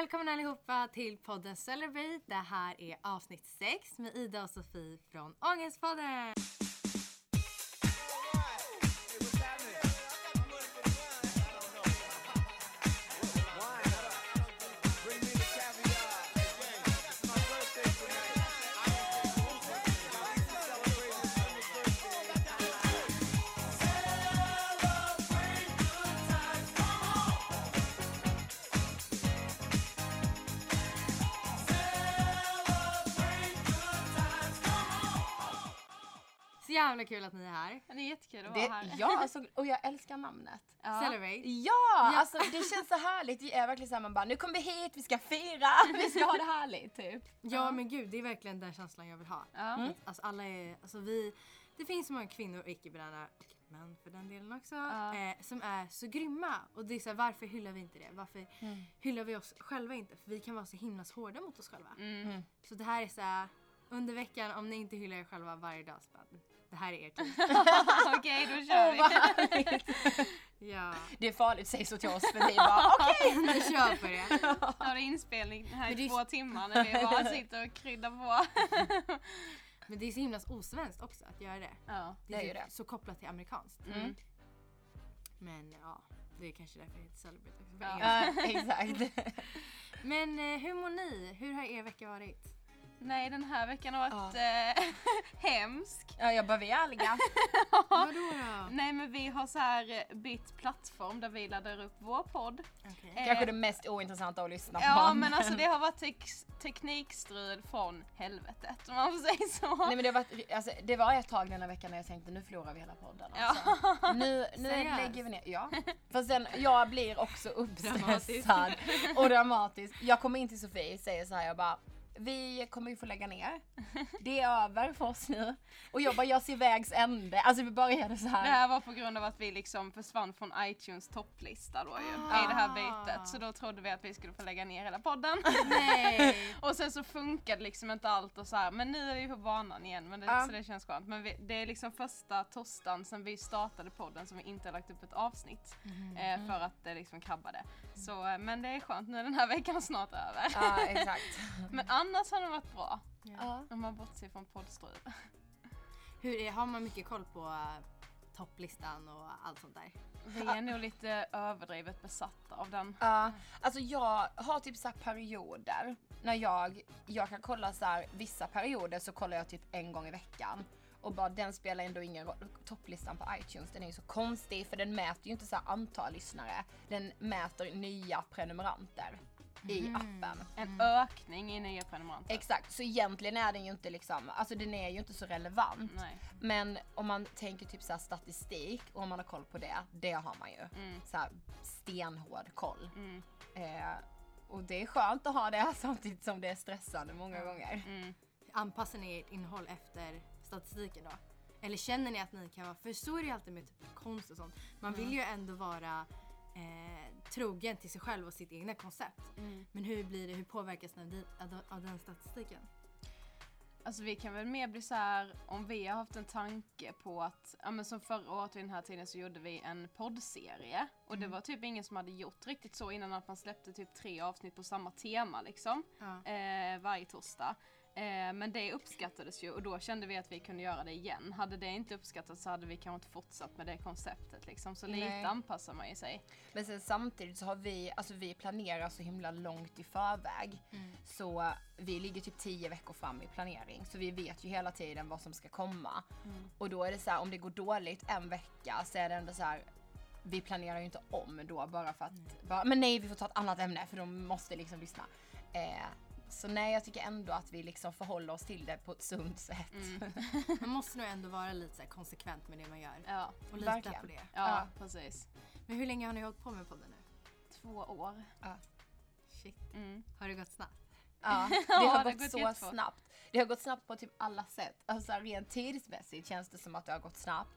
Välkommen allihopa till podden Celebrate. Det här är avsnitt 6 med Ida och Sofie från Ångestpodden. Jävla kul att ni är här. Det är jättekul att vara här. ja, alltså, och jag älskar namnet. Ja. Celebrate. Ja, alltså det känns så härligt. Vi är verkligen såhär, man bara nu kommer vi hit, vi ska fira, vi ska ha det härligt typ. Ja men gud, det är verkligen den känslan jag vill ha. Ja. Alltså alla är, alltså vi, det finns så många kvinnor och icke-binära, män för den delen också, Ja. eh, som är så grymma. Och det är så här, varför hyllar vi inte det? Varför hyllar vi oss själva inte? För vi kan vara så himla hårda mot oss själva. Mm. Så det här är så här, under veckan, om ni inte hyllar er själva varje dag, bara, det här är er tid. Okej, då kör vi. ja, Det är farligt säg så till oss för vi bara okej. vi kör på det. Nu har det inspelning här i två timmar när vi bara sitter och kryddar på. Men det är så himla osvenskt också att göra det. Ja. Det är, Det är ju typ det. så kopplat till amerikanskt. Mm. Men ja, det är kanske därför det heter Celebrate också. Ja, exakt. Men eh, hur mår ni? Hur har er vecka varit? Nej, den här veckan har varit eh, hemsk. Ja, jag vi är ärliga. Vadå då? Nej, men vi har så här eh, bytt plattform där vi laddar upp vår podd. Okej. Eh, Kanske det mest ointressanta att lyssna på. Ja, men alltså det har varit tex- teknikstrul från helvetet om man får säga så. Nej men det, har varit, alltså, det var ett tag den här veckan när jag tänkte nu förlorar vi hela podden. Ja. Alltså. Nu, nu Seriöst? lägger vi ner. Ja. För sen jag blir också Dramatisk. uppstressad och dramatisk. Jag kommer in till Sofie och säger så här jag bara vi kommer ju få lägga ner. Det är över för oss nu. Och jag bara, jag ser vägs ände. Alltså vi började så Det här. här var på grund av att vi liksom försvann från iTunes topplista då ju, Ah. i det här bytet. Så då trodde vi att vi skulle få lägga ner hela podden. Nej! och sen så funkade liksom inte allt och så här. men nu är vi på banan igen men det, Ja. så det känns skönt. Men vi, det är liksom första torsdagen sen vi startade podden som vi inte har lagt upp ett avsnitt. Eh, för att det liksom krabbade. Så, eh, men det är skönt, nu är den här veckan snart över. Ja exakt. Men annars har det varit bra. Ja. Om man bortser från poddstrul. Hur är, har man mycket koll på eh, topplistan och allt sånt där? Vi är nog lite överdrivet besatta av den. Ja, alltså jag har typ så här perioder när jag, jag kan kolla så här, vissa perioder så kollar jag typ en gång i veckan. Och bara den spelar ändå ingen roll. Topplistan på iTunes den är ju så konstig för den mäter ju inte så här antal lyssnare. Den mäter nya prenumeranter i appen. En ökning i nya prenumeranter. Exakt, så egentligen är den ju inte liksom, alltså den är ju inte så relevant. Nej. Men om man tänker typ så här statistik och om man har koll på det, det har man ju. Mm. Så här stenhård koll. Mm. Eh, och det är skönt att ha det samtidigt som det är stressande många gånger. Mm. Anpassar ni ert innehåll efter statistiken då? Eller känner ni att ni kan vara, för så är det ju alltid med typ konst och sånt. Man vill ju ändå vara eh, trogen till sig själv och sitt egna koncept. Mm. Men hur blir det, hur påverkas ni av, den statistiken? Alltså vi kan väl mer bli så här om vi har haft en tanke på att, ja men som förra året vid den här tiden så gjorde vi en poddserie och det var typ ingen som hade gjort riktigt så innan att man släppte typ tre avsnitt på samma tema liksom Ja. eh, varje torsdag. Eh, men det uppskattades ju och då kände vi att vi kunde göra det igen. Hade det inte uppskattats så hade vi kanske inte fortsatt med det konceptet liksom. Så lite Nej. anpassar man ju sig. Men sen samtidigt så har vi, alltså vi planerar så himla långt i förväg. Så vi ligger typ 10 veckor fram i planering. Så vi vet ju hela tiden vad som ska komma. Och då är det så här, om det går dåligt en vecka så är det ändå så här. Vi planerar ju inte om då bara för att, bara, men nej vi får ta ett annat ämne för de måste liksom lyssna. Eh, så nej jag tycker ändå att vi liksom förhåller oss till det på ett sunt sätt. Man måste nog ändå vara lite konsekvent med det man gör. Ja, Och lita Verkligen. på det. ja, Ja. precis. Men hur länge har ni hållit på med podden nu? Två år. Shit. Mm. Har det gått snabbt? Ja, det Ja, har det har gått gått så jättefort. snabbt. Det har gått snabbt på typ alla sätt. Alltså rent tidsmässigt känns det som att det har gått snabbt.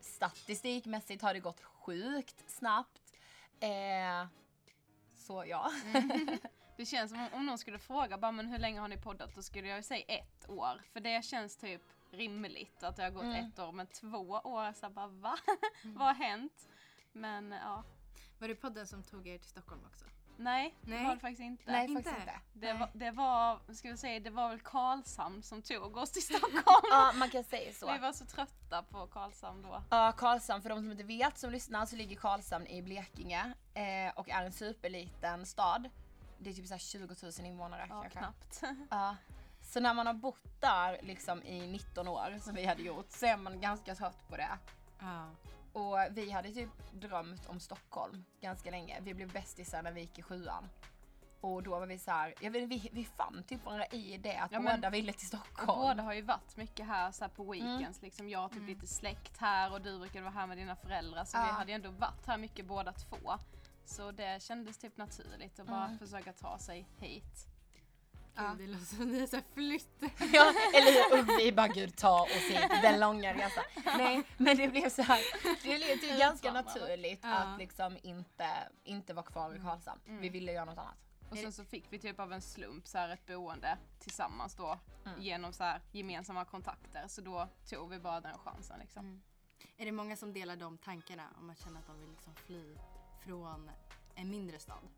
Statistikmässigt har det gått sjukt snabbt. Eh, så ja. Det känns som om, om någon skulle fråga bara, men hur länge har ni poddat? Då skulle jag ju säga ett år. För det känns typ rimligt att det har gått Mm. ett år. Men två år, så bara va? Vad har hänt? Men ja. Var det podden som tog er till Stockholm också? Nej, det Nej. var det faktiskt inte. Nej, inte. faktiskt inte. Det Nej. var, det var, ska vi säga, det var väl Karlshamn som tog oss till Stockholm. Ja, man kan säga så. Vi var så trötta på Karlshamn då. Ja, Karlshamn, för de som inte vet som lyssnar så ligger Karlshamn i Blekinge eh, och är en superliten stad. Det är typ så här 20 000 invånare Ja, kanske. knappt. Ja. Så när man har bott där liksom i 19 år som vi hade gjort så är man ganska trött på det. Ja. Och vi hade typ drömt om Stockholm ganska länge. Vi blev bästisar när vi gick i sjuan. Och då var vi så här, jag vet, vi, vi fann typ varandra i det att Ja, båda ville till Stockholm. båda har ju varit mycket här så här på Mm. weekends. Liksom jag har typ lite släkt här och du brukade vara här med dina föräldrar. Så Ja. vi hade ju ändå varit här mycket båda två. Så det kändes typ naturligt att bara Mm. försöka ta sig hit. Ja. Det låter som ni har flytt. Ja, eller hur? Vi bara gud ta oss hit, den långa resan. Nej, men det blev så här. Det blev typ ganska naturligt Ja. att liksom inte, inte vara kvar i Karlshamn. Mm. Vi ville göra något annat. Och sen så fick vi typ av en slump så här ett boende tillsammans då Mm. genom så här gemensamma kontakter. Så då tog vi bara den chansen liksom. Mm. Är det många som delar de tankarna om man känner att de vill liksom fly från en mindre stad?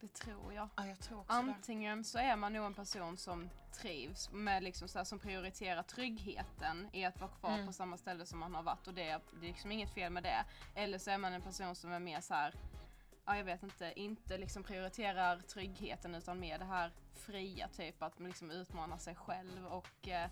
Det tror jag. Ja, jag tror också Antingen så är man nog en person som trivs med liksom så här, som prioriterar tryggheten i att vara kvar Mm. på samma ställe som man har varit och det är, det är liksom inget fel med det. Eller så är man en person som är mer så här, ja jag vet inte, inte liksom prioriterar tryggheten utan mer det här fria typ att man liksom utmanar sig själv och eh,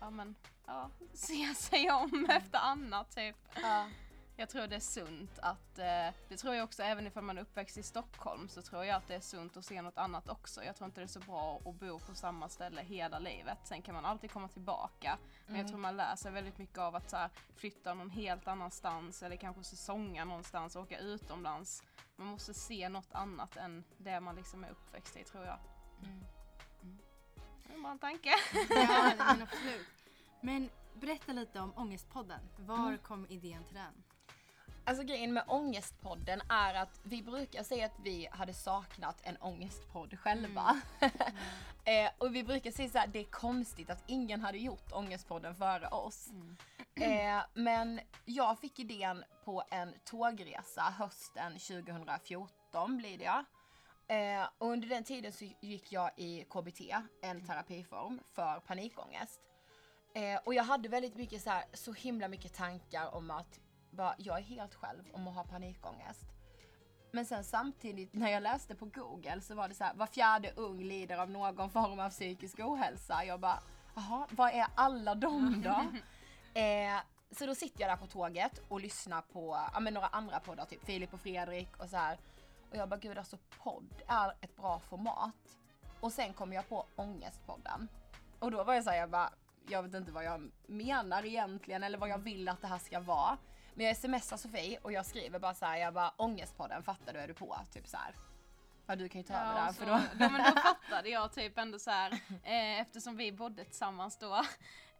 ja men ja, se sig om efter annat typ. Ja. Jag tror det är sunt att, eh, det tror jag också även ifall man är uppväxt i Stockholm så tror jag att det är sunt att se något annat också. Jag tror inte det är så bra att bo på samma ställe hela livet. Sen kan man alltid komma tillbaka. Men jag Mm. tror man lär sig väldigt mycket av att så här, flytta någon helt annanstans eller kanske säsonga någonstans och åka utomlands. Man måste se något annat än det man liksom är uppväxt i tror jag. Mm. Det är bara en tanke. Ja, men absolut. Men berätta lite om Ångestpodden. Var Mm. kom idén till den? Alltså grejen med Ångestpodden är att vi brukar säga att vi hade saknat en ångestpodd själva. eh, och vi brukar säga här, det är konstigt att ingen hade gjort Ångestpodden före oss. Mm. Eh, men jag fick idén på en tågresa hösten 2014 blir det ja. Eh, och under den tiden så gick jag i KBT, en terapiform för panikångest. Eh, och jag hade väldigt mycket så här, så himla mycket tankar om att bara, jag är helt själv om att ha panikångest. Men sen samtidigt när jag läste på google så var det så här, var fjärde ung lider av någon form av psykisk ohälsa. Jag bara, jaha, vad är alla de då? eh, så då sitter jag där på tåget och lyssnar på ja, men några andra poddar, typ Filip och Fredrik och så här. Och jag bara, gud alltså podd är ett bra format. Och sen kom jag på Ångestpodden. Och då var jag såhär, jag bara, jag vet inte vad jag menar egentligen eller vad jag vill att det här ska vara. Men jag smsar Sofie och jag skriver bara såhär, jag bara Ångestpodden, fattar du? Är du på? Typ så här. Ja du kan ju ta över där för då. ja, men då fattade jag typ ändå så här, eh, eftersom vi bodde tillsammans då,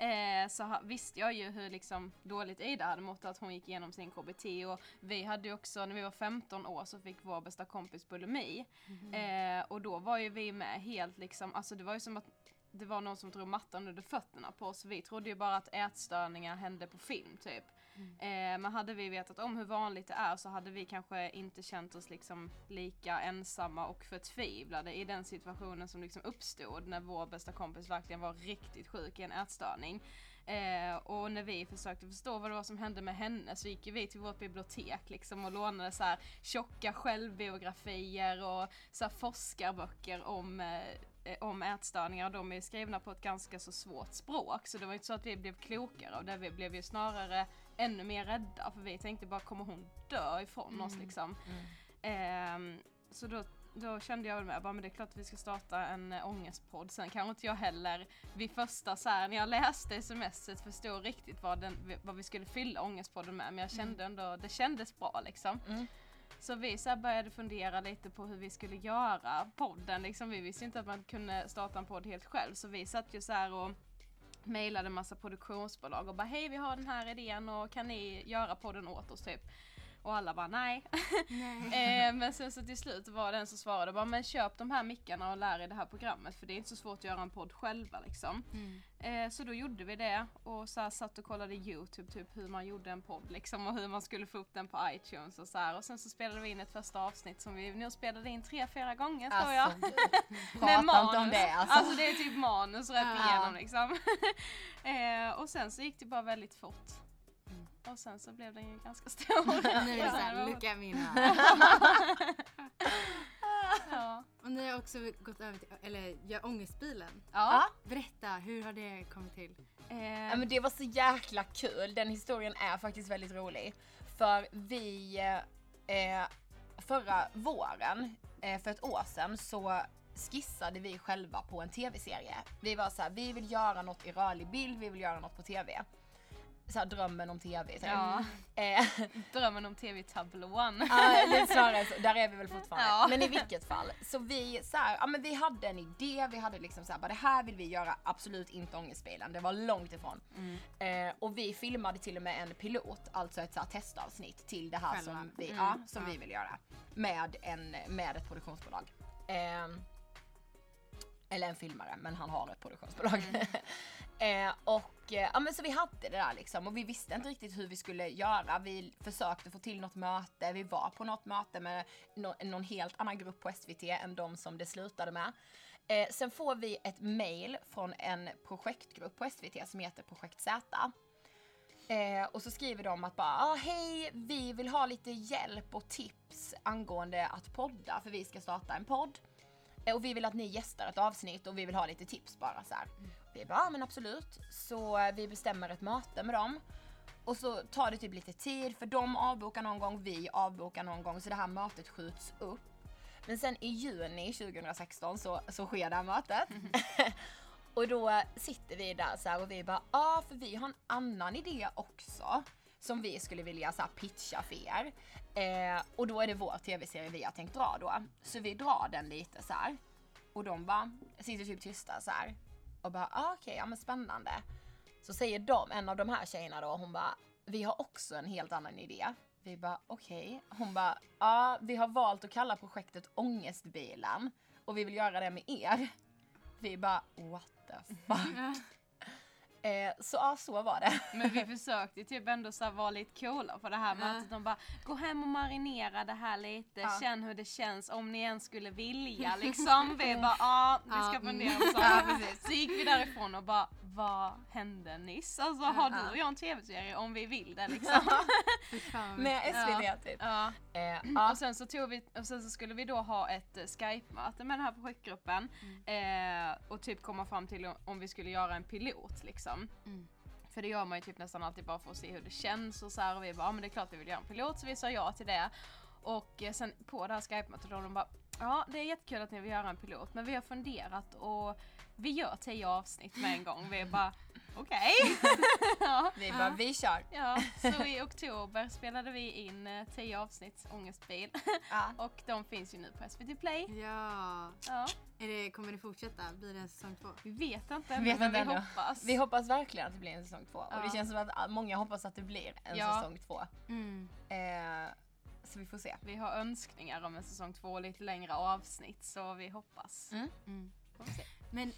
eh, så ha, visste jag ju hur liksom dåligt Ida hade mått att hon gick igenom sin KBT och vi hade ju också, när vi var 15 år så fick vår bästa kompis bulimi. Eh, och då var ju vi med helt liksom, alltså det var ju som att det var någon som drog mattan under fötterna på oss. Vi trodde ju bara att ätstörningar hände på film typ. Mm. Eh, men hade vi vetat om hur vanligt det är så hade vi kanske inte känt oss liksom lika ensamma och förtvivlade i den situationen som liksom uppstod när vår bästa kompis verkligen var riktigt sjuk i en ätstörning. Eh, och när vi försökte förstå vad det var som hände med henne så gick vi till vårt bibliotek liksom och lånade så här tjocka självbiografier och så här forskarböcker om eh, om ätstörningar. De är skrivna på ett ganska så svårt språk så det var inte så att vi blev klokare av det. Vi blev ju snarare ännu mer rädda för vi tänkte bara kommer hon dö ifrån oss liksom. Ehm, så då, då kände jag väl med, bara, men det är klart att vi ska starta en äh, ångestpodd. Sen kanske inte jag heller vid första så här, när jag läste smset förstod riktigt vad, den, vad vi skulle fylla ångestpodden med. Men jag kände ändå, det kändes bra liksom. Mm. Så vi så började fundera lite på hur vi skulle göra podden. Liksom, vi visste inte att man kunde starta en podd helt själv. Så vi satt ju så här och mejlade massa produktionsbolag och bara hej vi har den här idén och kan ni göra podden åt oss typ. Och alla bara nej. Nej. eh, men sen så till slut var det en som svarade bara men köp de här mickarna och lär er det här programmet för det är inte så svårt att göra en podd själva liksom. Mm. Eh, så då gjorde vi det och så här satt och kollade youtube typ hur man gjorde en podd liksom och hur man skulle få upp den på iTunes och så här. Och sen så spelade vi in ett första avsnitt som vi nu spelade in tre, fyra gånger tror jag. Alltså. Prata inte om det alltså. Alltså det är typ manus rätt igenom liksom. eh, och sen så gick det bara väldigt fort. Och sen så blev den ju ganska stor. Nu är det såhär, me now. ja. Och ni har också gått över till, eller gör ångestbilen. Ja. Ja. Berätta, hur har det kommit till? Eh, Ja, men det var så jäkla kul. Den historien är faktiskt väldigt rolig. För vi, eh, förra våren, eh, för ett år sedan, så skissade vi själva på en tv-serie. Vi var så här, vi vill göra något i rörlig bild, vi vill göra något på tv. Så här, drömmen om tv. typ. ja. Eh, Drömmen om tv-tablån. Ja, det är snarare så. Där är vi väl fortfarande. Ja. Men i vilket fall. Så vi, så här, ja, men vi hade en idé, vi hade liksom så här, bara det här vill vi göra, absolut inte Ångestbilen. Det var långt ifrån. Mm. Eh, och vi filmade till och med en pilot, alltså ett så här, testavsnitt till det här Själva. som, vi, Mm. ja, som vi vill göra. Med, en, med ett produktionsbolag. Eh, eller en filmare, men han har ett produktionsbolag. eh, och eh, ja men så vi hade det där liksom och vi visste inte riktigt hur vi skulle göra. Vi försökte få till något möte, vi var på något möte med no någon helt annan grupp på SVT än de som det slutade med. Eh, sen får vi ett mail från en projektgrupp på SVT som heter Projekt Z. Eh, och så skriver de att bara, ah, hej, vi vill ha lite hjälp och tips angående att podda för vi ska starta en podd. Eh, och vi vill att ni gästar ett avsnitt och vi vill ha lite tips bara så här. Vi bara, ja men absolut. Så eh, vi bestämmer ett möte med dem. Och så tar det typ lite tid för de avbokar någon gång, vi avbokar någon gång så det här mötet skjuts upp. Men sen i juni 2016 så, så sker det här mötet. och då sitter vi där så och vi bara, ja ah, för vi har en annan idé också. Som vi skulle vilja så här, pitcha för er. Eh, och då är det vår tv-serie vi har tänkt dra då. Så vi drar den lite så här. Och de bara sitter typ tysta så här. Och bara, ah, okej, ja men spännande. Så säger de, en av de här tjejerna då, hon bara, vi har också en helt annan idé. Vi bara, okej. Hon bara, ja vi har valt att kalla projektet Ångestbilen. Och vi vill göra det med er. Vi bara, what the fuck. eh, så ja, så var det. Men vi försökte typ ändå så vara lite coola på det här Ja. mötet. De bara, gå hem och marinera det här lite, Ja. känn hur det känns om ni ens skulle vilja liksom. Vi bara, ja vi Ja, ska mm. fundera på Ja, precis. Så gick vi därifrån och bara, vad hände nyss? Alltså har du Ja. och jag en tv-serie om vi vill det liksom? Med. SVT typ. Ja. Eh, ja. Och sen så tog vi, och sen så skulle vi då ha ett eh, Skype-möte med den här projektgruppen eh, och typ komma fram till om- vi skulle göra en pilot liksom. Mm. För det gör man ju typ nästan alltid bara för att se hur det känns och så här och vi bara, ja men det är klart vi vill göra en pilot så vi sa ja till det. Och eh, sen på det här Skype-mötet då de bara, ja det är jättekul att ni vill göra en pilot men vi har funderat och vi gör tio avsnitt med en gång. Vi bara, okej. ja. Vi bara, vi kör. Ja, så i oktober spelade vi in eh, tio avsnitt Ångestbil Ja. och de finns ju nu på SVT Play. Ja. Ja, Är det, kommer det fortsätta? Blir det en säsong två? vi vet inte Vet men vi hoppas. Vi hoppas verkligen att det blir en säsong två. Och Ja. det känns som att många hoppas att det blir en Ja. säsong två. Mm. Eh, så vi får se. Vi har önskningar om en säsong två och lite längre avsnitt så vi hoppas. Mm. Mm. Får vi se. Men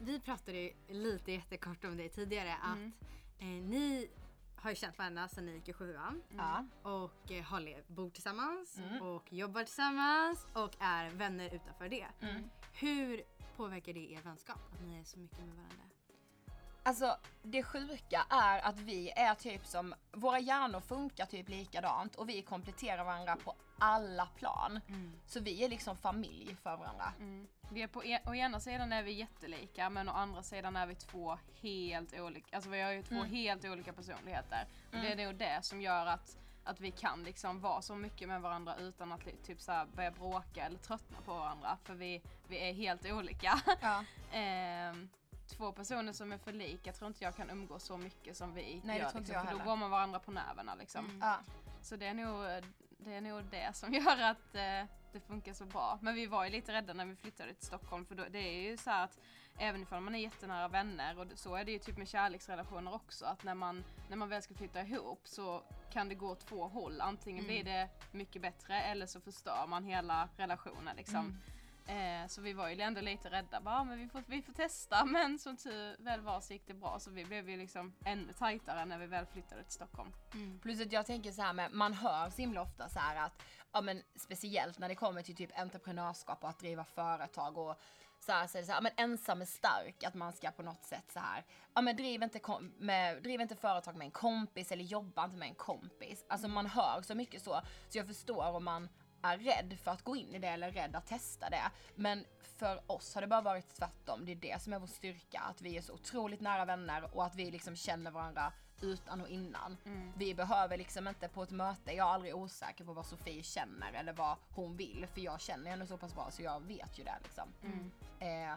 vi pratade lite jättekort om det tidigare att Mm. eh, ni har ju känt varandra sedan ni gick i sjuan Ja. och eh, har lev, bor tillsammans Mm. och jobbar tillsammans och är vänner utanför det. Mm. Hur påverkar det er vänskap att ni är så mycket med varandra? Alltså det sjuka är att vi är typ som, våra hjärnor funkar typ likadant och vi kompletterar varandra på alla plan. Så vi är liksom familj för varandra. Mm. Vi är på e- å ena sidan är vi jättelika men å andra sidan är vi två helt olika, alltså vi har ju två Mm. helt olika personligheter. Och Mm. det är nog det som gör att, att vi kan liksom vara så mycket med varandra utan att typ så börja bråka eller tröttna på varandra för vi, vi är helt olika. Ja. Ehm, två personer som är för lika tror inte jag kan umgås så mycket som vi Nej, det gör. tror inte liksom, jag för då heller. går man varandra på nerverna liksom. Mm. Ja. Så det är, nog, det är nog det som gör att, eh, det funkar så bra. Men vi var ju lite rädda när vi flyttade till Stockholm för då, det är ju så här att även ifall man är jättenära vänner och så är det ju typ med kärleksrelationer också att när man, när man väl ska flytta ihop så kan det gå två håll. Antingen blir det mycket bättre eller så förstör man hela relationen liksom. Eh, så vi var ju ändå lite rädda, bara, ah, men vi får, vi får testa. Men som tur väl var så gick det bra så vi blev ju liksom ännu tajtare när vi väl flyttade till Stockholm. Mm. Plus att jag tänker så här med, man hör så himla ofta så här att, ja men speciellt när det kommer till typ entreprenörskap och att driva företag och så här, så är det så här, men ensam är stark, att man ska på något sätt så här, ja men driv inte, med, driv inte företag med en kompis eller jobba inte med en kompis. Alltså man hör så mycket så, så jag förstår om man är rädd för att gå in i det eller rädd att testa det. Men för oss har det bara varit tvärtom. Det är det som är vår styrka, att vi är så otroligt nära vänner och att vi liksom känner varandra utan och innan. Vi behöver liksom inte på ett möte, jag är aldrig osäker på vad Sofie känner eller vad hon vill för jag känner henne så pass bra så jag vet ju det liksom. Eh,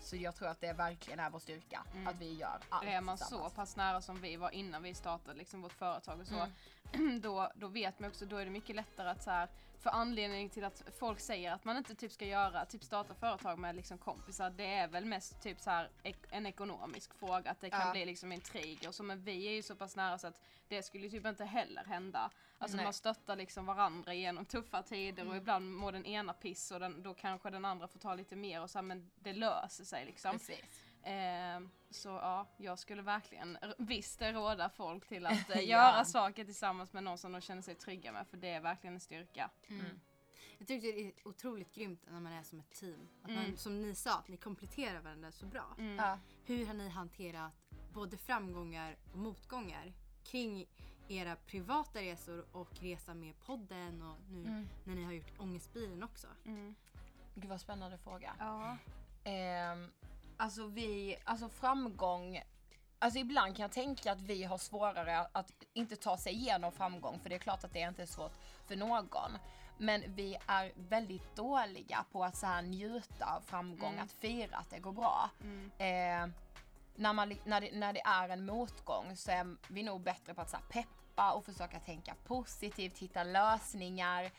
så jag tror att det verkligen är vår styrka, att vi gör allt Är man så pass nära som vi var innan vi startade liksom vårt företag och så, då, då vet man också, då är det mycket lättare att så här, för anledning till att folk säger att man inte typ ska göra, typ starta företag med liksom kompisar, det är väl mest typ så här ek- en ekonomisk fråga, att det kan Ja. bli liksom intriger och så, men vi är ju så pass nära så att det skulle typ inte heller hända. Alltså Nej. man stöttar liksom varandra genom tuffa tider och ibland mår den ena piss och den, då kanske den andra får ta lite mer och så här, men det löser sig liksom. Precis. Eh, så ja, jag skulle verkligen visst råda folk till att eh, Ja. göra saker tillsammans med någon som de känner sig trygga med för det är verkligen en styrka. Mm. Jag tycker det är otroligt grymt när man är som ett team. Att Mm. man, som ni sa, att ni kompletterar varandra så bra. Mm. Ja. Hur har ni hanterat både framgångar och motgångar kring era privata resor och resa med podden och nu Mm. när ni har gjort Ångestbilen också? Mm. Gud vad spännande fråga. Ja. Ehm, alltså vi, alltså framgång, alltså ibland kan jag tänka att vi har svårare att, inte ta sig igenom framgång för det är klart att det inte är svårt för någon. Men vi är väldigt dåliga på att så här njuta av framgång, Mm. att fira att det går bra. Mm. Eh, när, man, när, det, när det är en motgång så är vi nog bättre på att så peppa och försöka tänka positivt, hitta lösningar.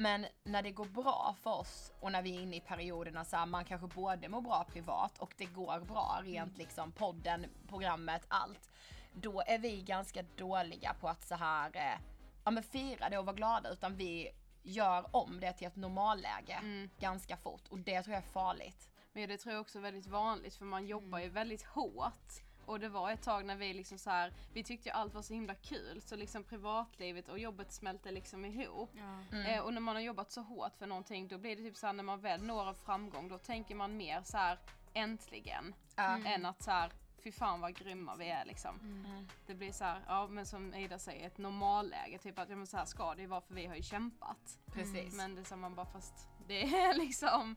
Men när det går bra för oss och när vi är inne i perioderna så här, man kanske både mår bra privat och det går bra rent liksom podden, programmet, allt. Då är vi ganska dåliga på att så här, eh, ja men fira det och vara glada utan vi gör om det till ett normalläge Mm. ganska fort och det tror jag är farligt. Men det tror jag också är väldigt vanligt för man jobbar ju väldigt hårt. Och det var ett tag när vi liksom så här, vi tyckte ju allt var så himla kul så liksom privatlivet och jobbet smälte liksom ihop. Ja. Mm. Eh, och när man har jobbat så hårt för någonting då blir det typ så här när man väl når en framgång då tänker man mer så här äntligen Ja. än att så här fy fan vad grymma vi är liksom. Mm. Det blir så här, ja men som Ida säger, ett normalläge. Typ att ja, men så här ska det ju vara för vi har ju kämpat. Precis. Men det är som man bara fast det är liksom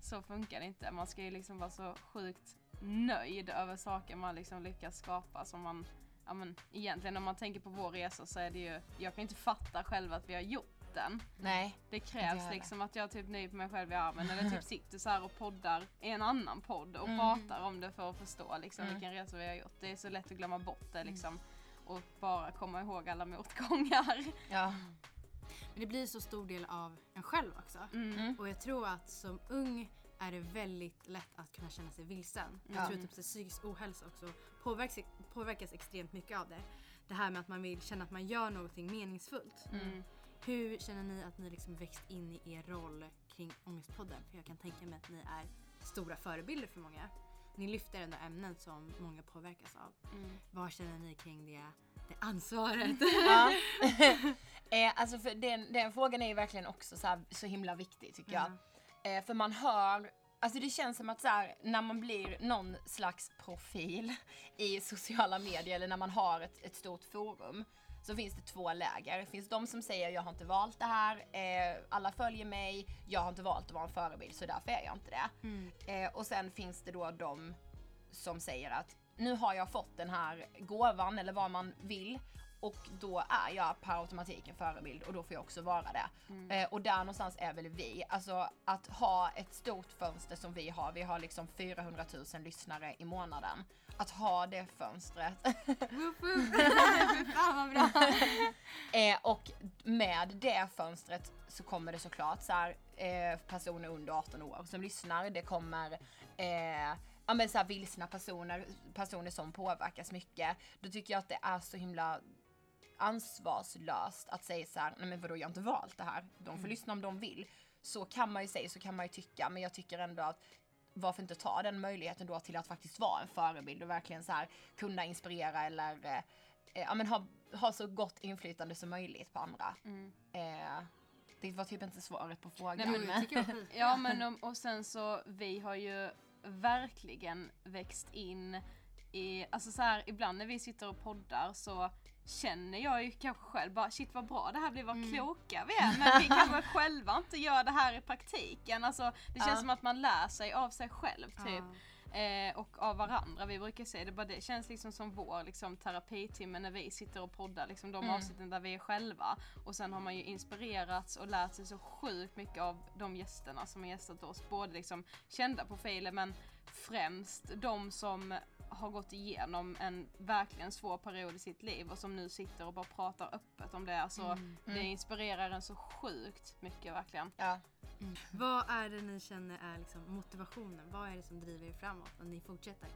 så funkar det inte. Man ska ju liksom vara så sjukt nöjd över saker man liksom lyckas skapa som man Ja men egentligen om man tänker på vår resa så är det ju, jag kan inte fatta själv att vi har gjort den. Nej. Det krävs heller. liksom att jag typ nyper mig själv i armen eller typ sitter så här och poddar i en annan podd och Mm. pratar om det för att förstå liksom Mm. vilken resa vi har gjort. Det är så lätt att glömma bort det liksom och bara komma ihåg alla motgångar. Ja. Men det blir så stor del av en själv också. Mm. Mm. Och jag tror att som ung är det väldigt lätt att kunna känna sig vilsen. Jag Ja. tror typ så psykisk ohälsa också påverkas, påverkas extremt mycket av det. Det här med att man vill känna att man gör någonting meningsfullt. Mm. Hur känner ni att ni liksom växt in i er roll kring Ångestpodden? För jag kan tänka mig att ni är stora förebilder för många. Ni lyfter ändå ämnen som många påverkas av. Mm. Vad känner ni kring det, det ansvaret? Ja. eh, alltså för den, den frågan är ju verkligen också så, här, så himla viktig tycker jag. Eh, för man hör, alltså det känns som att så här, när man blir någon slags profil i sociala medier eller när man har ett, ett stort forum så finns det två läger. Det finns de som säger jag har inte valt det här, eh, alla följer mig, jag har inte valt att vara en förebild så därför är jag inte det. Mm. Eh, och sen finns det då de som säger att nu har jag fått den här gåvan eller vad man vill och då är jag per automatik en förebild och då får jag också vara det. Eh, och där någonstans är väl vi. Alltså att ha ett stort fönster som vi har. Vi har liksom 400 000 lyssnare i månaden. Att ha det fönstret. Woop, woop. Fan vad bra. eh, och med det fönstret så kommer det såklart så här, eh, personer under 18 år som lyssnar. Det kommer eh, ja, men så här, vilsna personer, personer som påverkas mycket. Då tycker jag att det är så himla ansvarslöst att säga så här, nej men vadå jag har inte valt det här. De får lyssna om de vill. Så kan man ju säga, så kan man ju tycka, men jag tycker ändå att varför inte ta den möjligheten då till att faktiskt vara en förebild och verkligen så här kunna inspirera eller eh, ja, men ha, ha så gott inflytande som möjligt på andra. Eh, det var typ inte svaret på frågan. Nej, men jag. Ja men och, och sen så, vi har ju verkligen växt in i, alltså så här ibland när vi sitter och poddar så känner jag ju kanske själv bara shit vad bra det här blir, vad Mm. kloka vi är. Men vi kanske själva inte gör det här i praktiken. Alltså det känns Ja. som att man lär sig av sig själv typ. Ja. Eh, och av varandra. Vi brukar säga det, bara det känns liksom som vår liksom, terapitimme när vi sitter och poddar liksom, de Mm. avsnitten där vi är själva. Och sen har man ju inspirerats och lärt sig så sjukt mycket av de gästerna som har gästat oss. Både liksom kända profiler men främst de som har gått igenom en verkligen svår period i sitt liv och som nu sitter och bara pratar öppet om det. Alltså, Det inspirerar en så sjukt mycket verkligen. Ja. Vad är det ni känner är liksom motivationen? Vad är det som driver er framåt när ni fortsätter?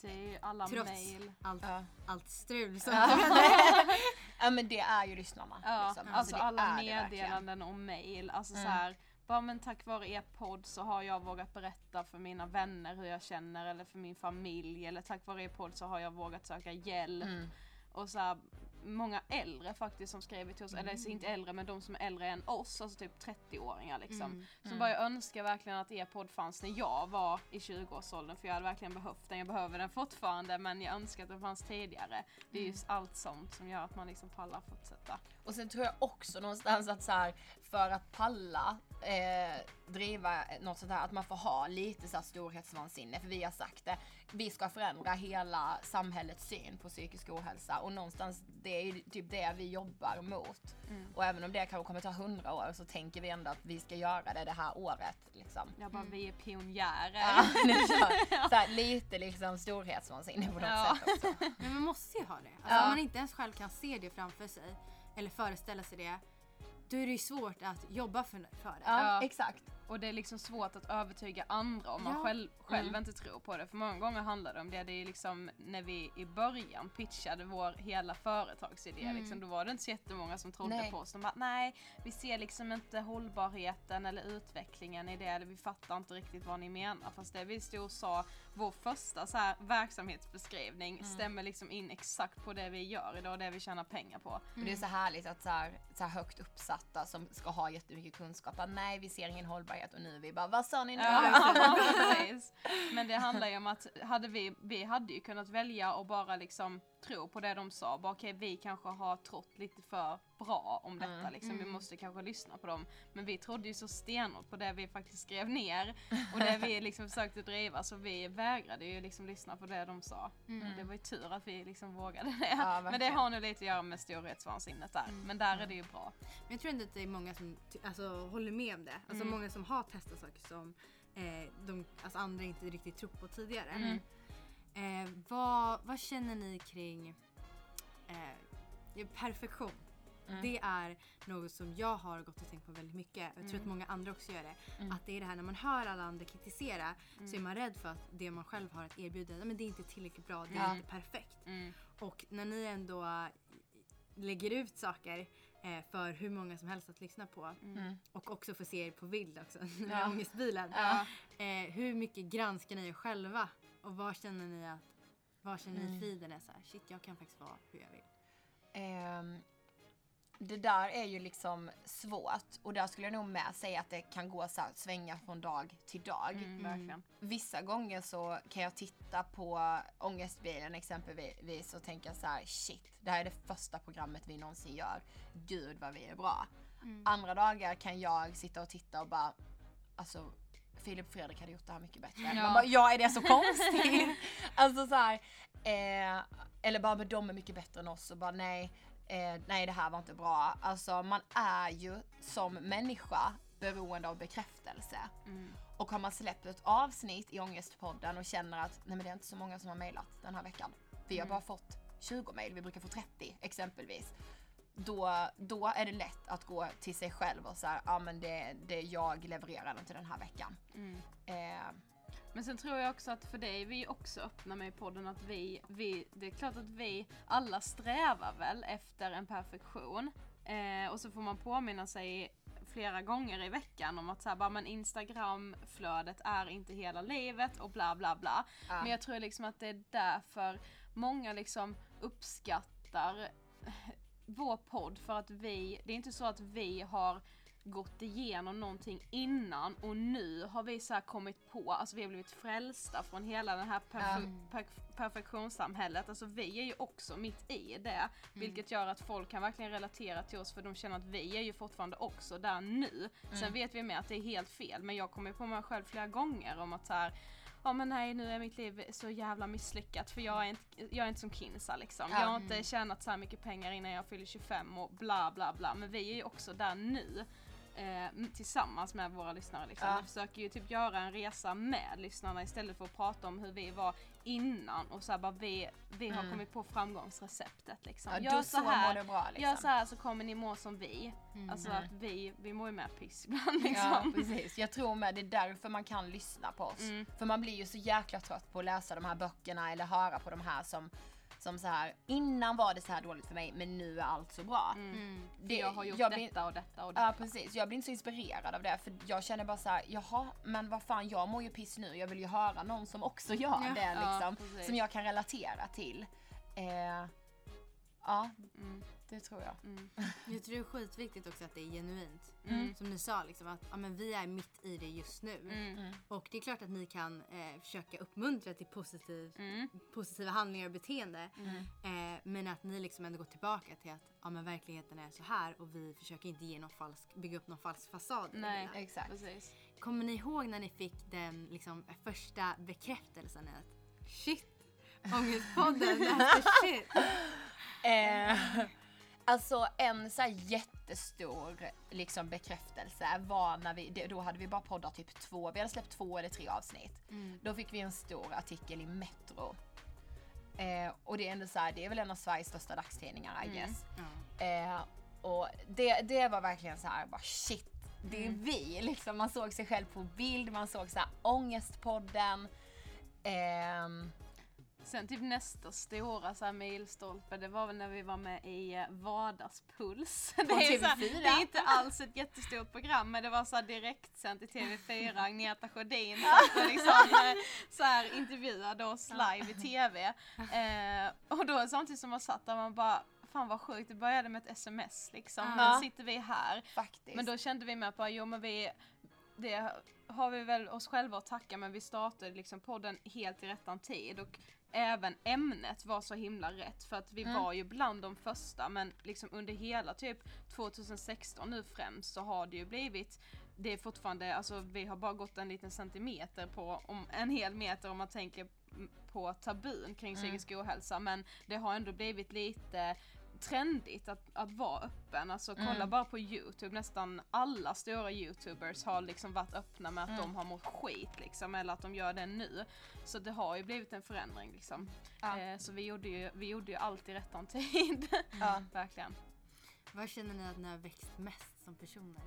Det är ju alla Trots mail. allt, Ja. allt strul som Ja. ja men det är ju lyssnarna. Ja, liksom. alltså det alla meddelanden och mail. Alltså Mm. så här, bara men tack vare er podd så har jag vågat berätta för mina vänner hur jag känner eller för min familj eller tack vare er podd så har jag vågat söka hjälp. Mm. Och så här, många äldre faktiskt som skrivit till oss, eller så inte äldre men de som är äldre än oss, alltså typ 30-åringar liksom. Mm. Så bara jag önskar verkligen att er podd fanns när jag var i 20-årsåldern för jag hade verkligen behövt den. Jag behöver den fortfarande men jag önskar att den fanns tidigare. Det är just allt sånt som gör att man liksom pallar fortsätta. Och sen tror jag också någonstans att så här, för att palla eh, driva något sånt här, att man får ha lite så här storhetsvansinne. För vi har sagt det, vi ska förändra hela samhällets syn på psykisk ohälsa och någonstans det är ju typ det vi jobbar mot. Och även om det kanske kommer ta hundra år så tänker vi ändå att vi ska göra det det här året. Liksom. Jag bara, vi är pionjärer. Ja, så, så här, lite liksom storhetsvansinne på något Ja. sätt också. Men man måste ju ha det. Alltså, Ja. Om man inte ens själv kan se det framför sig eller föreställa sig det, då är det ju svårt att jobba för, för det. Ja, Ja. exakt. Och det är liksom svårt att övertyga andra om man Ja. själv, själv Mm. inte tror på det. För många gånger handlar det om det. Det är liksom när vi i början pitchade vår hela företagsidé. Mm. Liksom, då var det inte så jättemånga som trodde Nej. på oss. De bara, nej, vi ser liksom inte hållbarheten eller utvecklingen i det. Eller vi fattar inte riktigt vad ni menar. Fast det vi stod och sa, vår första så här, verksamhetsbeskrivning Mm. stämmer liksom in exakt på det vi gör idag och det vi tjänar pengar på. Och det är så härligt att så här, så här högt uppsatta som ska ha jättemycket kunskap, nej vi ser ingen hållbarhet och nu är vi bara vad sa ni nu? Men det handlar ju om att hade vi, vi hade ju kunnat välja och bara liksom tro på det de sa. Bara okej, vi kanske har trott lite för bra om detta Mm. liksom. Vi måste kanske lyssna på dem. Men vi trodde ju så stenhårt på det vi faktiskt skrev ner och det vi liksom försökte driva så vi vägrade ju liksom lyssna på det de sa. Och det var ju tur att vi liksom vågade det. Ja, Men det har nog lite att göra med storhetsvansinnet där. Men där är det ju bra. Men jag tror ändå att det är många som alltså, håller med om det. Alltså Mm. många som har testat saker som eh, de, alltså, andra inte riktigt trott på tidigare. Mm. Eh, vad, vad känner ni kring eh, perfektion? Mm. Det är något som jag har gått och tänkt på väldigt mycket. Jag tror Mm. att många andra också gör det. Mm. Att det är det här när man hör alla andra kritisera så är Mm. man rädd för att det man själv har att erbjuda, men det är inte tillräckligt bra, det är Ja. inte perfekt. Mm. Och när ni ändå lägger ut saker eh, för hur många som helst att lyssna på Mm. och också får se er på bild också, med Ja. ångestbilen. Ja. Eh, hur mycket granskar ni er själva och vad känner ni att vad känner ni Mm. friden är så här, shit jag kan faktiskt vara hur jag vill. Ehm, det där är ju liksom svårt och där skulle jag nog med säga att det kan gå så här, svänga från dag till dag. Mm, verkligen. Vissa gånger så kan jag titta på ångestbilen exempelvis och tänka så här: shit, det här är det första programmet vi någonsin gör. Gud vad vi är bra. Mm. Andra dagar kan jag sitta och titta och bara, alltså Filip Fredrik hade gjort det här mycket bättre. Ja. Man bara, ja är det så konstigt? alltså så här, eh, eller bara men de är mycket bättre än oss och bara nej, eh, nej det här var inte bra. Alltså man är ju som människa beroende av bekräftelse. Mm. Och har man släppt ett avsnitt i Ångestpodden och känner att nej men det är inte så många som har mejlat den här veckan. Vi har Mm. bara fått 20 mejl, vi brukar få 30 exempelvis. Då, då är det lätt att gå till sig själv och säga, ja men det, det jag levererar inte den här veckan. Mm. Eh, Men sen tror jag också att för dig, vi är också öppna med i podden att vi, vi, det är klart att vi alla strävar väl efter en perfektion. Eh, och så får man påminna sig flera gånger i veckan om att så här, bara, men Instagramflödet är inte hela livet och bla bla bla. Ja. Men jag tror liksom att det är därför många liksom uppskattar vår podd för att vi, det är inte så att vi har gått igenom någonting innan och nu har vi så kommit på, alltså vi har blivit frälsta från hela det här perfe- per- perfektionssamhället. Alltså vi är ju också mitt i det. Vilket gör att folk kan verkligen relatera till oss för de känner att vi är ju fortfarande också där nu. Sen vet vi med att det är helt fel men jag kommer på mig själv flera gånger om att så här, Ja men nej nu är mitt liv så jävla misslyckat för jag är inte, jag är inte som Kinsa liksom. Ja. Jag har inte tjänat så mycket pengar innan jag fyller 25 och bla bla bla. Men vi är ju också där nu. Eh, tillsammans med våra lyssnare liksom. Ja. Vi försöker ju typ göra en resa med lyssnarna istället för att prata om hur vi var innan och så här bara vi, vi har Mm. kommit på framgångsreceptet liksom. ja, Gör så här, det bra liksom. gör så här så kommer ni må som vi. Mm. Alltså Mm. att vi, vi mår ju med piss ibland Ja liksom. precis, jag tror med det är därför man kan lyssna på oss. Mm. För man blir ju så jäkla trött på att läsa de här böckerna eller höra på de här som, som så här innan var det så här dåligt för mig men nu är allt så bra. Mm. För jag har gjort jag blir- detta och detta och detta. Ja precis, jag blir inte så inspirerad av det för jag känner bara så här, jaha men vad fan jag mår ju piss nu, jag vill ju höra någon som också gör Ja. det Ja, liksom. precis. som jag kan relatera till. Eh, ja, Mm. Det tror jag. Mm. Jag tror det är skitviktigt också att det är genuint. Mm. Som ni sa, liksom, att ja, men vi är mitt i det just nu. Mm. Och det är klart att ni kan eh, försöka uppmuntra till positiv, Mm. positiva handlingar och beteende. Mm. Eh, men att ni liksom ändå går tillbaka till att ja, men verkligheten är så här och vi försöker inte ge någon falsk, bygga upp någon falsk fasad. det Nej. Exakt. Precis. Kommer ni ihåg när ni fick den liksom, första bekräftelsen? Att shit, Ångestpodden, that's the shit. Eh, alltså en så jättestor liksom bekräftelse var när vi, då hade vi bara poddat typ två, vi hade släppt två eller tre avsnitt. Mm. Då fick vi en stor artikel i Metro. Eh, och det är ändå så här, det är väl en av Sveriges största dagstidningar I Mm. guess. Ja. Eh, och det, det var verkligen så här, bara shit, det är vi. Liksom, man såg sig själv på bild, man såg så här ångestpodden. Ehm, Sen typ nästa stora så här milstolpe, det var väl när vi var med i eh, Vardagspuls. Det är, så här, TV4. det är inte alls ett jättestort program men det var så direktsänt i TV4, Agneta Sjödin satt och liksom eh, så här intervjuade oss live i TV. Eh, och då samtidigt som man satt där man bara Fan vad sjukt, det började med ett sms liksom. Ja. Nu sitter vi här. faktiskt. Men då kände vi med på, jo men vi, det har vi väl oss själva att tacka men vi startade liksom podden helt i rättan tid och även ämnet var så himla rätt för att vi Mm. var ju bland de första men liksom under hela typ 2016 nu främst så har det ju blivit det är fortfarande, alltså vi har bara gått en liten centimeter på, om, en hel meter om man tänker på tabun kring Mm. psykisk ohälsa men det har ändå blivit lite trendigt att, att vara öppen. Alltså kolla Mm. bara på youtube, nästan alla stora youtubers har liksom varit öppna med att Mm. de har mått skit liksom eller att de gör det nu. Så det har ju blivit en förändring liksom. Ja. Eh, så vi gjorde, ju, vi gjorde ju allt i rättan tid. Ja. Verkligen. Vad känner ni att ni har växt mest som personer?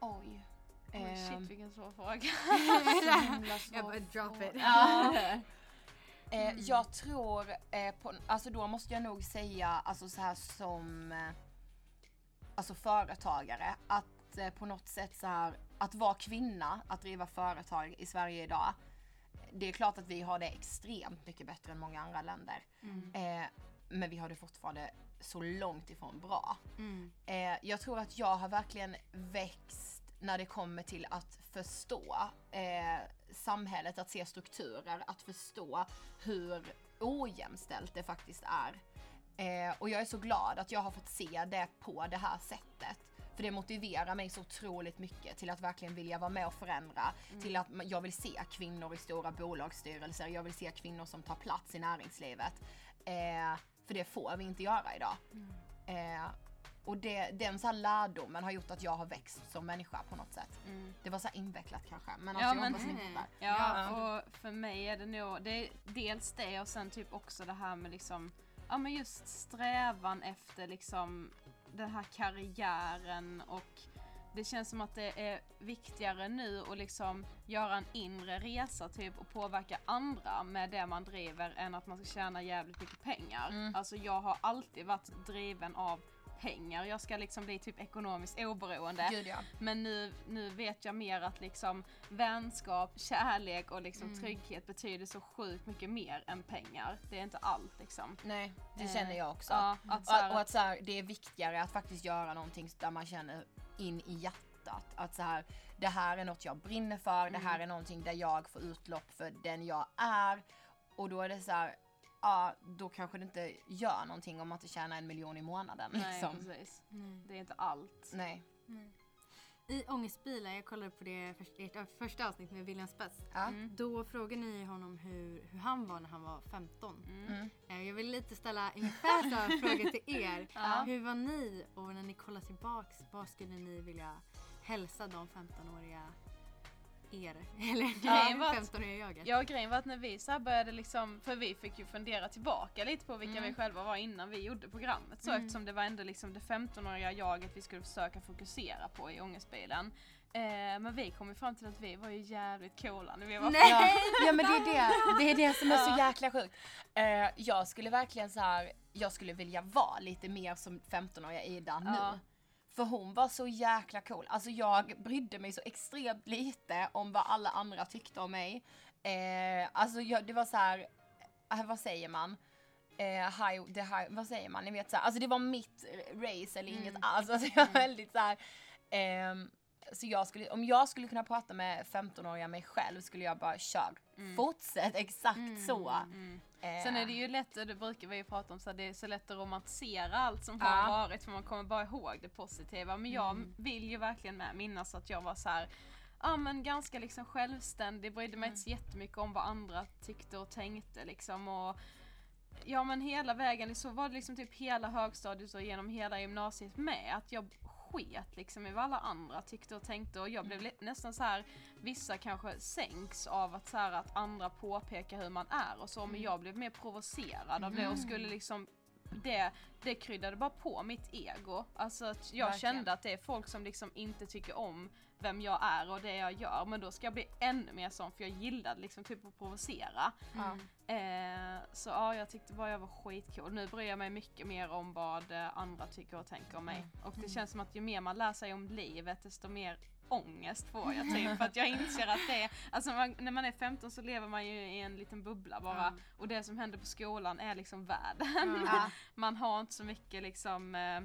Oj. Oj, Ehm, shit vilken svår fråga. så himla svår Jag bara, drop it. Eh, jag tror, eh, på, alltså då måste jag nog säga, alltså så här som eh, alltså företagare, att eh, på något sätt så här, att vara kvinna, att driva företag i Sverige idag. Det är klart att vi har det extremt mycket bättre än många andra länder. Mm. Eh, men vi har det fortfarande så långt ifrån bra. Mm. Eh, jag tror att jag har verkligen växt när det kommer till att förstå eh, samhället, att se strukturer, att förstå hur ojämställt det faktiskt är. Eh, och jag är så glad att jag har fått se det på det här sättet. För det motiverar mig så otroligt mycket till att verkligen vilja vara med och förändra. Till att jag vill se kvinnor i stora bolagsstyrelser, jag vill se kvinnor som tar plats i näringslivet. Eh, för det får vi inte göra idag. Eh, och det, den så här lärdomen har gjort att jag har växt som människa på något sätt. Det var så invecklat kanske, men alltså Ja, jag men- hoppas ni fattar. Ja, och för mig är det nog, det är dels det och sen typ också det här med liksom, ja men just strävan efter liksom den här karriären och det känns som att det är viktigare nu att liksom göra en inre resa typ och påverka andra med det man driver än att man ska tjäna jävligt mycket pengar. Mm. Alltså jag har alltid varit driven av pengar. Jag ska liksom bli typ ekonomiskt oberoende. Gud ja. Men nu, nu vet jag mer att liksom vänskap, kärlek och liksom Mm. trygghet betyder så sjukt mycket mer än pengar. Det är inte allt liksom. Nej, det Eh, känner jag också. Ja, att så Och, här, och att så här, det är viktigare att faktiskt göra någonting där man känner in i hjärtat. Att så här, det här är något jag brinner för, det Mm. här är någonting där jag får utlopp för den jag är. Och då är det så här, ja då kanske det inte gör någonting om man inte tjänar en miljon i månaden. nej, Liksom. precis. Nej. Det är inte allt. Nej. Nej. I Ångestbilen, jag kollade på det ert första avsnitt med William Spets. Ja. Mm. Då frågade ni honom hur, hur han var när han var 15. Mm. Mm. Eh, Jag vill lite ställa ungefär samma fråga till er. Ja. Hur var ni och när ni kollar tillbaks, vad skulle ni vilja hälsa de 15-åriga er? Eller Grejen var att- 15-åriga jaget? Ja grejen var att när vi så här började liksom, för vi fick ju fundera tillbaka lite på vilka Mm. vi själva var innan vi gjorde programmet så Mm. eftersom det var ändå liksom det 15-åriga jaget vi skulle försöka fokusera på i Ångestbilen. Eh, men vi kom ju fram till att vi var ju jävligt coola när vi var Nej! Ja, ja men det är det, det är det som är så Ja. jäkla sjukt. Eh, jag skulle verkligen så här, jag skulle vilja vara lite mer som 15-åriga Ida nu. För hon var så jäkla cool. Alltså jag brydde mig så extremt lite om vad alla andra tyckte om mig. Eh, alltså jag, det var så här, eh, vad säger man? Eh, high, the high, vad säger man? Ni vet så här, alltså det var mitt race eller inget Mm. alls. Alltså jag var väldigt så här, ehm, så jag skulle, om jag skulle kunna prata med 15-åriga mig själv skulle jag bara kör. Fortsätt exakt Mm. så. Mm. Eh, Sen är det ju lätt, det brukar vi ju prata om, så här, det är så lätt att romantisera allt som Ja. har varit för man kommer bara ihåg det positiva. Men jag Mm. vill ju verkligen med minnas att jag var så här. Ja men ganska liksom självständig, brydde mig inte så jättemycket om vad andra tyckte och tänkte liksom och Ja men hela vägen, så var det liksom typ hela högstadiet och genom hela gymnasiet med att jag sket liksom i vad alla andra tyckte och tänkte och jag blev li- nästan så här vissa kanske sänks av att så här att andra påpekar hur man är och så men jag blev mer provocerad av det och skulle liksom det, det kryddade bara på mitt ego. Alltså att jag Verkligen. kände att det är folk som liksom inte tycker om vem jag är och det jag gör men då ska jag bli ännu mer sån för jag gillade liksom typ att provocera. ja. Eh, så ja, jag tyckte bara jag var skitcool. Nu bryr jag mig mycket mer om vad eh, andra tycker och tänker om mig. Mm. Och det känns som att ju mer man lär sig om livet desto mer ångest får jag typ. För att jag inser att det är, alltså man, när man är 15 så lever man ju i en liten bubbla bara. Mm. Och det som händer på skolan är liksom världen. Man har inte så mycket liksom eh,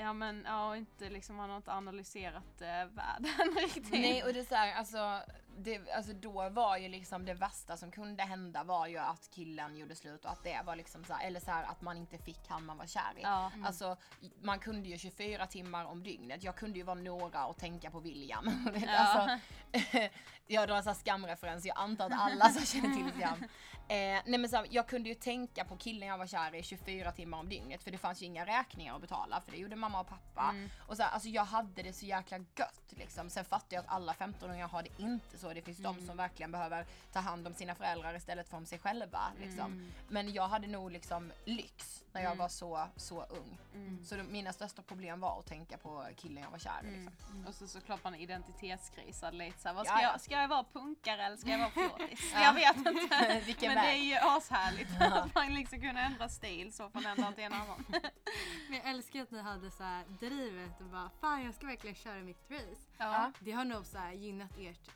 Ja men ja, inte liksom, man har inte analyserat eh, världen riktigt. Nej och det är såhär alltså, det, alltså då var ju liksom det värsta som kunde hända var ju att killen gjorde slut och att det var liksom så här, eller så här att man inte fick han man var kär i. Ja. Alltså man kunde ju 24 timmar om dygnet, jag kunde ju vara Nora och tänka på William. Ja. alltså, jag drar en sån skamreferens, jag antar att alla som känner till skam. Eh, nej men så här, jag kunde ju tänka på killen jag var kär i 24 timmar om dygnet för det fanns ju inga räkningar att betala för det gjorde mamma och pappa. Mm. Och så här, alltså jag hade det så jäkla gött liksom. Sen fattar jag att alla 15-åringar har det inte så. Det finns Mm. de som verkligen behöver ta hand om sina föräldrar istället för om sig själva. Liksom. Mm. Men jag hade nog liksom lyx när jag Mm. var så, så ung. Mm. Så de, mina största problem var att tänka på killen jag var kär i. Mm. Liksom. Och så såklart man identitetskrisar lite såhär, vad Ja, ska, ja. jag, ska jag vara punkare eller ska jag vara flåtis? Ja. Jag vet inte. Vilken Men det är väg. ju ashärligt att man liksom kunna ändra stil så från en dag till en annan. Men jag älskar att ni hade så här drivet och bara fan jag ska verkligen köra mitt race. Ja. Det har nog så gynnat ert,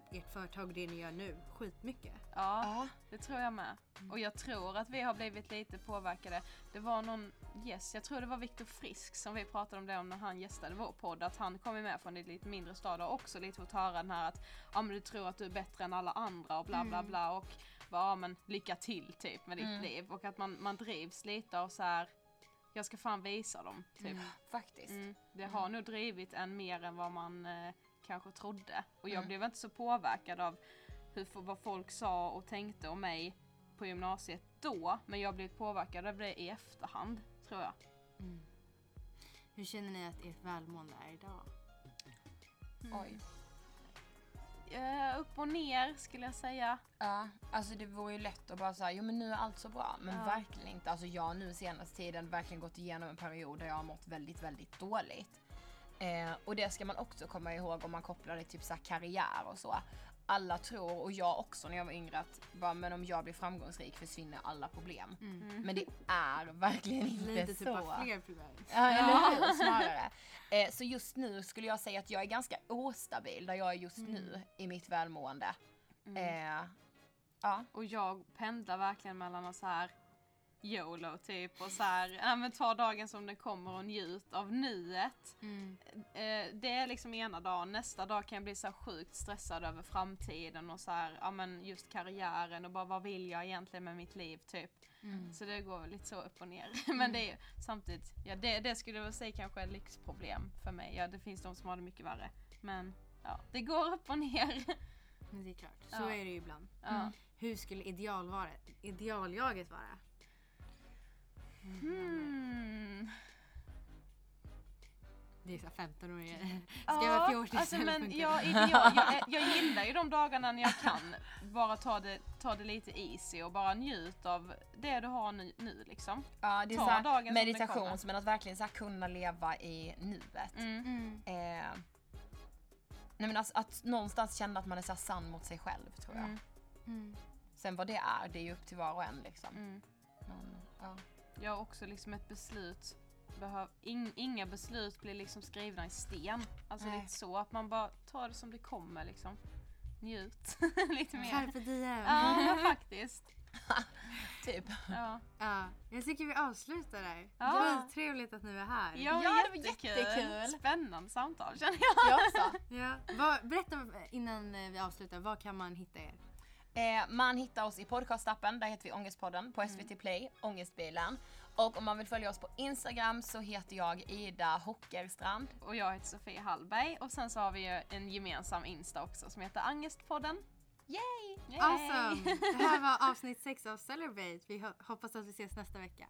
typ ert företag och det ni gör nu skitmycket. ja, Ja. det tror jag med. Och jag tror att vi har blivit lite påverkade. Det var någon gäst, jag tror det var Viktor Frisk som vi pratade om det om när han gästade vår podd. Att han kom med från ett lite mindre stad och också lite fått höra den här att ja men du tror att du är bättre än alla andra och bla bla Mm. bla. Och bara ja men lycka till typ med ditt Mm. liv. Och att man, man drivs lite av så här jag ska fan visa dem. Typ. Faktiskt. Mm. Det har nog drivit en mer än vad man eh, kanske trodde. Och jag Mm. blev inte så påverkad av hur, vad folk sa och tänkte om mig på gymnasiet då. Men jag blev påverkad av det i efterhand, tror jag. Mm. Hur känner ni att ert välmående är idag? Oj. Eh, upp och ner skulle jag säga. Ja, alltså det vore ju lätt att bara säga, jo men nu är allt så bra. Men Ja. verkligen inte. Alltså jag har nu senaste tiden verkligen gått igenom en period där jag har mått väldigt, väldigt dåligt. Eh, och det ska man också komma ihåg om man kopplar det till så här karriär och så. Alla tror, och jag också när jag var yngre, att bara, men om jag blir framgångsrik försvinner alla problem. Mm. Men det är verkligen inte Lite så. typ av fler problem. Ja, eller hur? Snarare. Eh, så just nu skulle jag säga att jag är ganska ostabil där jag är just nu i mitt välmående. Eh, ja. Och jag pendlar verkligen mellan att så här YOLO typ och så här, ja men ta dagen som den kommer och njut av nuet. Mm. Eh, det är liksom ena dagen, nästa dag kan jag bli så sjukt stressad över framtiden och så här, ja men just karriären och bara vad vill jag egentligen med mitt liv typ. Mm. Så det går lite så upp och ner. men det är ju samtidigt, ja det, det skulle jag väl säga kanske är ett lyxproblem för mig. Ja det finns de som har det mycket värre. Men ja, det går upp och ner. Men det är klart, så Ja. är det ju ibland. ja. Hur skulle ideal vara, idealjaget vara? Hmm. Det är så här 15 år Ska Ja, jag vara fjortis alltså, eller men jag, ideal, jag, jag gillar ju de dagarna när jag kan bara ta det, ta det lite easy och bara njut av det du har nu, nu liksom. Ja, det är Ta så här meditation, men att verkligen så här kunna leva i nuet. Mm. Mm. Eh, nej men alltså, att någonstans känna att man är så här sann mot sig själv tror jag. Mm. Mm. Sen vad det är, det är ju upp till var och en liksom. Mm. Men, ja. Jag har också liksom ett beslut, behöv, ing, inga beslut blir liksom skrivna i sten. Alltså Nej. lite så, att man bara tar det som det kommer liksom. Njut lite mer. Carpe diem. Ja, faktiskt. Typ. Ja, Ja, jag tycker vi avslutar där. Ja. Skittrevligt att ni var här. ja, Ja, det var jättekul. jättekul. Spännande samtal känner jag. Jag också. Ja. Berätta innan eh, vi avslutar, var kan man hitta er? Eh, man hittar oss i podcastappen, där heter vi Ångestpodden. På SVT Play, Ångestbilen. Och om man vill följa oss på Instagram så heter jag Ida Hockerstrand. Och jag heter Sofie Hallberg och sen så har vi ju en gemensam Insta också som heter Angestpodden. Yay! Yay! Awesome! Det här var avsnitt 6 av Celebrate. Vi ho- hoppas att vi ses nästa vecka.